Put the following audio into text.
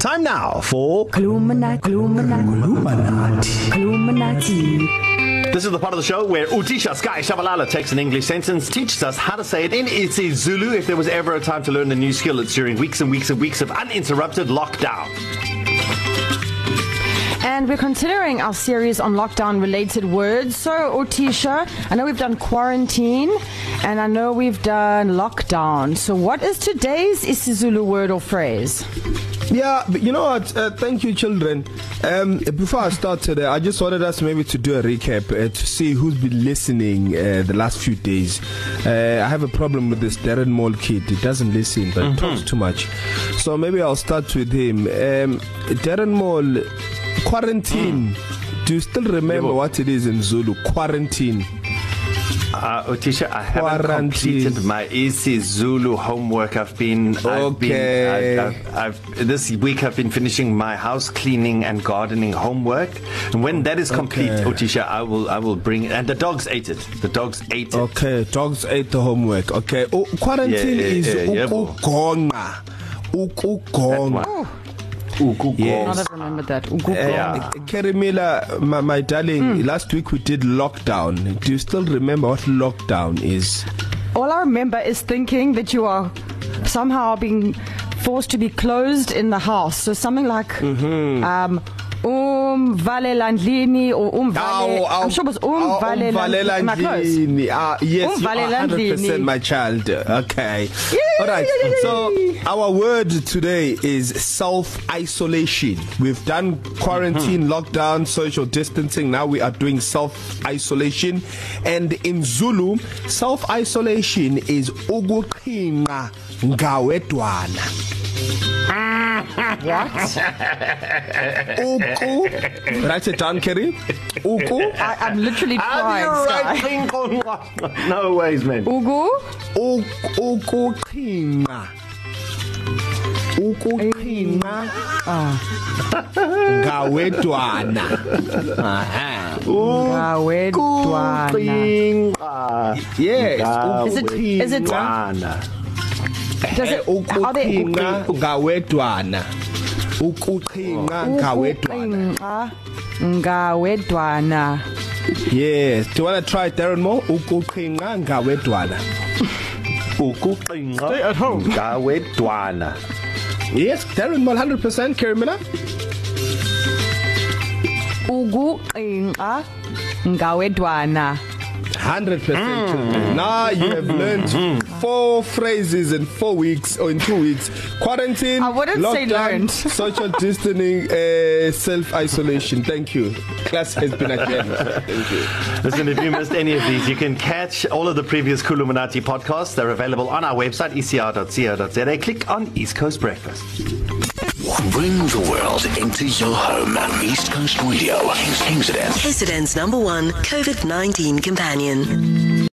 Time now for Illuminati, Illuminati, Illuminati. This is the part of the show where Utisha Sky Shabalala takes an English sentence, teaches us how to say it in isiZulu. If there was ever a time to learn a new skill, it's during weeks and weeks and weeks of uninterrupted lockdown. And we're continuing our series on lockdown related words. So, Otisha, I know we've done quarantine and I know we've done lockdown. So, what is today's isiZulu word or phrase? Yeah, you know what? Uh, thank you, children. Um, before I start today, I just wanted us maybe to do a recap uh, to see who's been listening uh, the last few days. Uh, I have a problem with this Darren Moll kid. He doesn't listen, but mm-hmm. talks too much. So maybe I'll start with him. Um, Darren Moll, quarantine. Mm. Do you still remember yeah, what it is in Zulu? Quarantine. Uh, Otisha, I haven't Quarantine. completed my EC Zulu homework. I've been, okay. I've been, I've, I've, I've, this week I've been finishing my house cleaning and gardening homework. And when that is complete, okay. Otisha, I will, I will bring it. And the dogs ate it. The dogs ate it. Okay, dogs ate the homework. Okay. Oh, quarantine yeah, yeah, is yeah, yeah, ukugonga. Ugugo. Yes. Not remember that. Ugugo. Uh, yeah. Kerry Miller, my, my darling, mm. last week we did lockdown. Do you still remember what lockdown is? All I remember is thinking that you are somehow being forced to be closed in the house. So something like mm-hmm. um umvalelandlini or umvale I'm sure it was umvalelandlini ah yes umvalelandlini. 100% my child. Okay. All right. So our word today is self isolation. We've done quarantine mm-hmm. lockdown social distancing. Now we are doing self isolation. And in Zulu self isolation is ukuqhinqa ngawedwana. What? Uku. Write it down, Kerry. Uku. I, I'm literally trying. Right think on no ways, man. Ugu. Uku qhinqa. Ukuqhinqa. Ah. Ngawedwana. Aha. Ngawedwana. Yes. Is it is it it ukuqhinqa ngawedwana. Ukuqhinqa ngawedwana. Ngawedwana. Yes, do you want to try Darren Moore? Ukuqhinqa ngawedwana. Ukuqhinqa Stay at home. ngawedwana. Yes, Darren Moore 100% Kermina Ukuqhinqa ngawedwana. 100% mm. now you have learned mm. four phrases in 4 weeks or in 2 weeks. Quarantine I wouldn't lockdown, say learned. social distancing uh, self isolation thank you. Class has been adjourned thank you. Listen if you missed any of these you can catch all of the previous Kuluminati podcasts. They're available on our website ecr.co.za click on East Coast Breakfast. Bring the world into your home. East Coast Radio. Kings. Kingsidents number one COVID-19 companion.